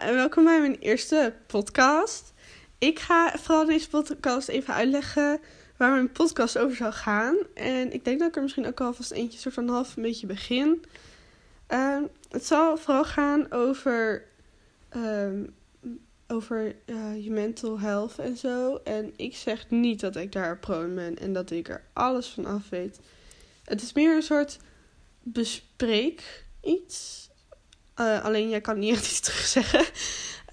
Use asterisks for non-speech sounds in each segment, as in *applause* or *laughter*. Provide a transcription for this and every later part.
en welkom bij mijn eerste podcast. Ik ga vooral deze podcast even uitleggen waar mijn podcast over zal gaan. En ik denk dat ik er misschien ook alvast eentje soort van half een beetje begin. Ehm, het zal vooral gaan over, ehm, over uh, je mental health en zo. En ik zeg niet dat ik daar pro ben en dat ik er alles van af weet. Het is meer een soort bespreek iets uh, alleen jij kan niet echt iets *laughs* terug zeggen.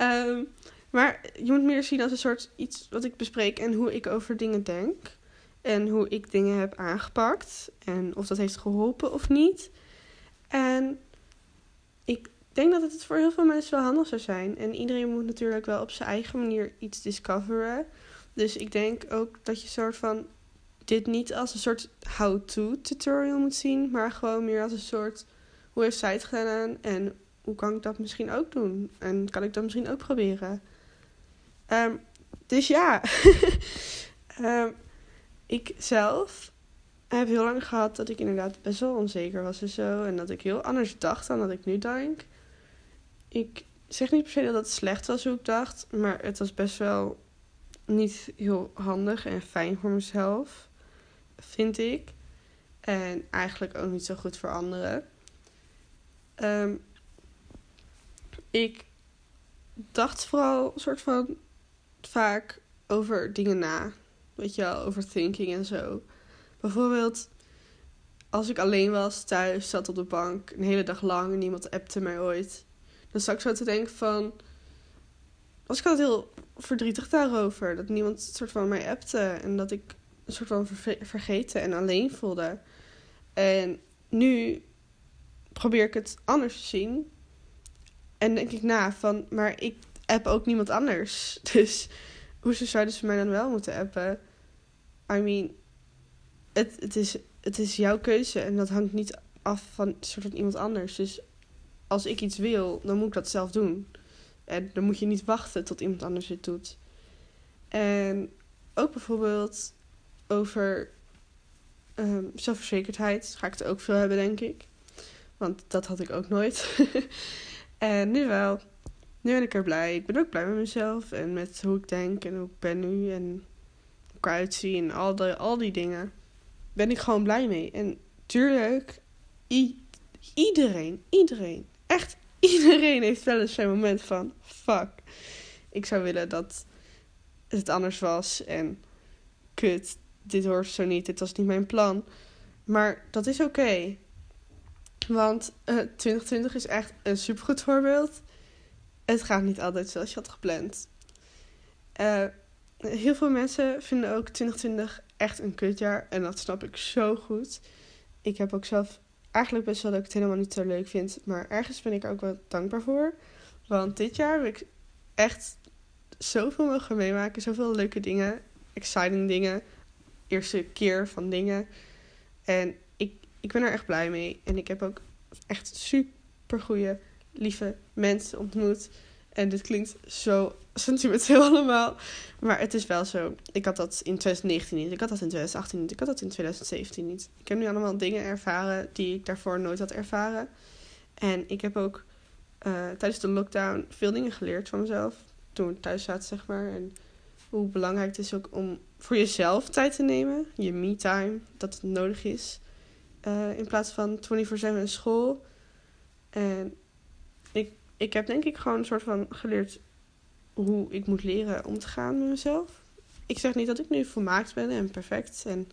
Um, maar je moet meer zien als een soort iets wat ik bespreek en hoe ik over dingen denk. En hoe ik dingen heb aangepakt. En of dat heeft geholpen of niet. En ik denk dat het voor heel veel mensen wel handig zou zijn. En iedereen moet natuurlijk wel op zijn eigen manier iets discoveren. Dus ik denk ook dat je soort van dit niet als een soort how-to tutorial moet zien. Maar gewoon meer als een soort hoe heeft zij het gedaan en hoe kan ik dat misschien ook doen? En kan ik dat misschien ook proberen? Um, dus ja, um, *laughs* ik zelf heb heel lang gehad dat ik inderdaad best wel onzeker was en zo. En dat ik heel anders dacht dan dat ik nu denk. Ik zeg niet per se dat het slecht was hoe ik dacht, maar het was best wel niet heel handig en fijn voor mezelf, vind ik. En eigenlijk ook niet zo goed voor anderen. Um, ik dacht vooral een soort van vaak over dingen na. Weet je wel, over thinking en zo. Bijvoorbeeld, als ik alleen was thuis, zat op de bank een hele dag lang en niemand appte mij ooit. Dan zat ik zo te denken van. Was ik altijd heel verdrietig daarover. Dat niemand een soort van mij appte. En dat ik een soort van vergeten en alleen voelde. En nu probeer ik het anders te zien. En denk ik na van, maar ik app ook niemand anders. *laughs* Dus hoezo zouden ze mij dan wel moeten appen? I mean, het, het, is, het is jouw keuze en dat hangt niet af van soort van iemand anders. Dus als ik iets wil, dan moet ik dat zelf doen. En dan moet je niet wachten tot iemand anders het doet. En ook bijvoorbeeld over um, zelfverzekerdheid ga ik het ook veel hebben, denk ik. Want dat had ik ook nooit. *laughs* En nu wel. Nu ben ik er blij. Ik ben ook blij met mezelf en met hoe ik denk en hoe ik ben nu en hoe ik eruit zie en al, die, al die dingen. Ben ik gewoon blij mee. En tuurlijk, iedereen, iedereen, echt iedereen heeft wel eens zijn moment van fuck. Ik zou willen dat het anders was en kut, dit hoort zo niet, dit was niet mijn plan. Maar dat is oké. Want uh, eh, 2020 is echt een supergoed voorbeeld. Het gaat niet altijd zoals je had gepland. Uh, heel veel mensen vinden ook 2020 echt een kutjaar. En dat snap ik zo goed. Ik heb ook zelf eigenlijk best wel dat ik het helemaal niet zo leuk vind. Maar ergens ben ik er ook wel dankbaar voor. Want dit jaar heb ik echt zoveel mogen meemaken. Zoveel leuke dingen. Exciting dingen. Eerste keer van dingen. En ik ben er echt blij mee. En ik heb ook echt super goede, lieve mensen ontmoet. En dit klinkt zo sentimenteel *laughs* allemaal. Maar het is wel zo. Ik had dat in 2019 niet. Ik had dat in 2018 niet. Ik had dat in 2017 niet. Ik heb nu allemaal dingen ervaren die ik daarvoor nooit had ervaren. En ik heb ook uh, tijdens de lockdown veel dingen geleerd van mezelf. Toen ik thuis zat, zeg maar. En hoe belangrijk het is ook om voor jezelf tijd te nemen. Je me-time. Dat het nodig is. Uh, in plaats van 24-7 school. En ik, ik heb denk ik gewoon een soort van geleerd hoe ik moet leren om te gaan met mezelf. Ik zeg niet dat ik nu volmaakt ben en perfect. En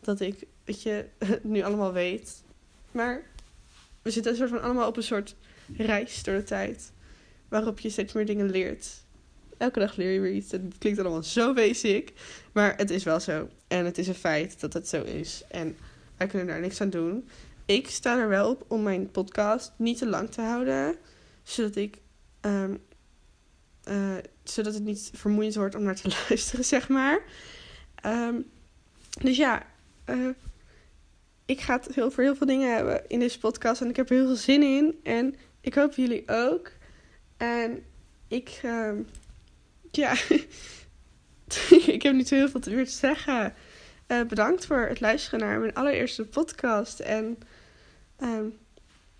dat ik, weet je, *laughs* nu allemaal weet. Maar we zitten een soort van allemaal op een soort reis door de tijd. Waarop je steeds meer dingen leert. Elke dag leer je weer iets. Het klinkt allemaal zo basic. Maar het is wel zo. En het is een feit dat het zo is. En wij kunnen daar niks aan doen. Ik sta er wel op om mijn podcast niet te lang te houden. Zodat ik. Um, uh, zodat het niet vermoeiend wordt om naar te *laughs* luisteren, zeg maar. Um, dus ja. Uh, ik ga het heel, voor heel veel dingen hebben in deze podcast. En ik heb er heel veel zin in. En ik hoop jullie ook. En ik. Uh, ja. *laughs* ik heb niet zo heel veel te weer te zeggen. Uh, bedankt voor het luisteren naar mijn allereerste podcast. En uh,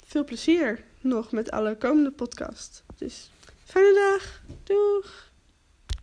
veel plezier nog met alle komende podcasts. Dus Fijne dag. Doei.